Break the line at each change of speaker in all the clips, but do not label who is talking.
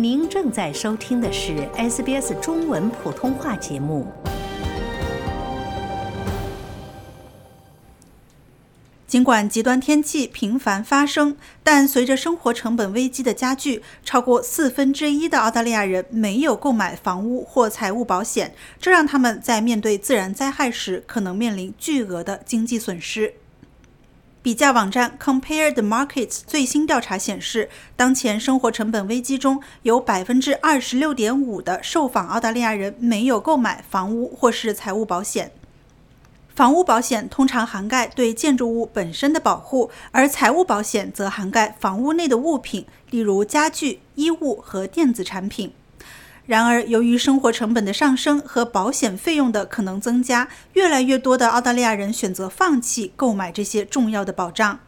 您正在收听的是 SBS 中文普通话节目。
尽管极端天气频繁发生，但随着生活成本危机的加剧，超过四分之一的澳大利亚人没有购买房屋或财务保险，这让他们在面对自然灾害时可能面临巨额的经济损失。比价网站 Compare the Markets 最新调查显示，当前生活成本危机中有百分之二十六点五的受访澳大利亚人没有购买房屋或是财务保险。房屋保险通常涵盖对建筑物本身的保护，而财务保险则涵盖房屋内的物品，例如家具、衣物和电子产品。然而，由于生活成本的上升和保险费用的可能增加，越来越多的澳大利亚人选择放弃购买这些重要的保障。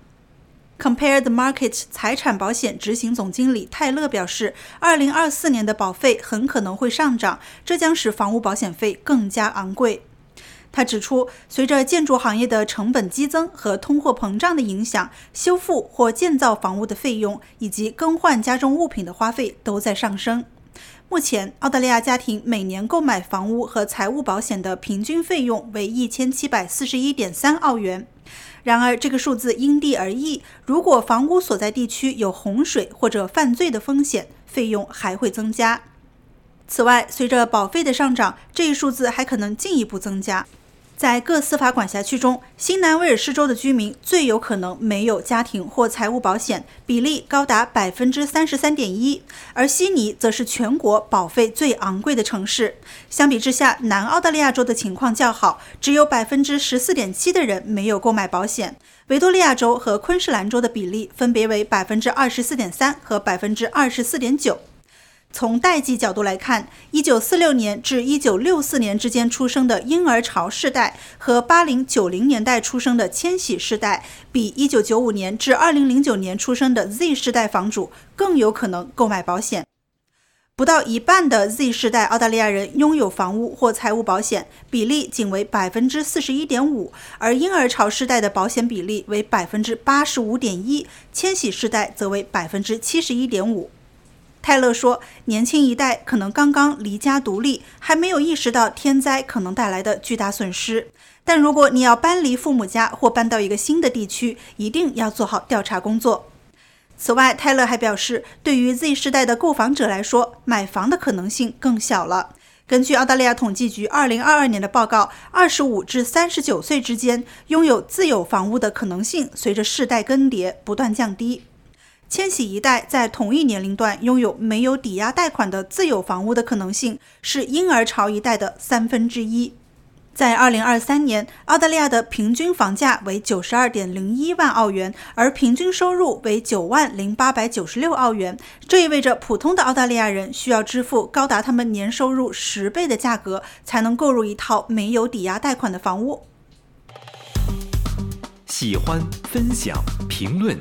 Compare the Market 财产保险执行总经理泰勒表示，2024年的保费很可能会上涨，这将使房屋保险费更加昂贵。他指出，随着建筑行业的成本激增和通货膨胀的影响，修复或建造房屋的费用以及更换家中物品的花费都在上升。目前，澳大利亚家庭每年购买房屋和财务保险的平均费用为一千七百四十一点三澳元。然而，这个数字因地而异。如果房屋所在地区有洪水或者犯罪的风险，费用还会增加。此外，随着保费的上涨，这一数字还可能进一步增加。在各司法管辖区中，新南威尔士州的居民最有可能没有家庭或财务保险，比例高达百分之三十三点一。而悉尼则是全国保费最昂贵的城市。相比之下，南澳大利亚州的情况较好，只有百分之十四点七的人没有购买保险。维多利亚州和昆士兰州的比例分别为百分之二十四点三和百分之二十四点九。从代际角度来看，1946年至1964年之间出生的婴儿潮世代和80、90年代出生的千禧世代，比1995年至2009年出生的 Z 世代房主更有可能购买保险。不到一半的 Z 世代澳大利亚人拥有房屋或财务保险，比例仅为百分之四十一点五，而婴儿潮世代的保险比例为百分之八十五点一，千禧世代则为百分之七十一点五。泰勒说：“年轻一代可能刚刚离家独立，还没有意识到天灾可能带来的巨大损失。但如果你要搬离父母家或搬到一个新的地区，一定要做好调查工作。”此外，泰勒还表示，对于 Z 世代的购房者来说，买房的可能性更小了。根据澳大利亚统计局2022年的报告，25至39岁之间拥有自有房屋的可能性，随着世代更迭不断降低。千禧一代在同一年龄段拥有没有抵押贷款的自有房屋的可能性是婴儿潮一代的三分之一。在2023年，澳大利亚的平均房价为92.01万澳元，而平均收入为9万0896澳元。这意味着普通的澳大利亚人需要支付高达他们年收入十倍的价格，才能购入一套没有抵押贷款的房屋。
喜欢、分享、评论。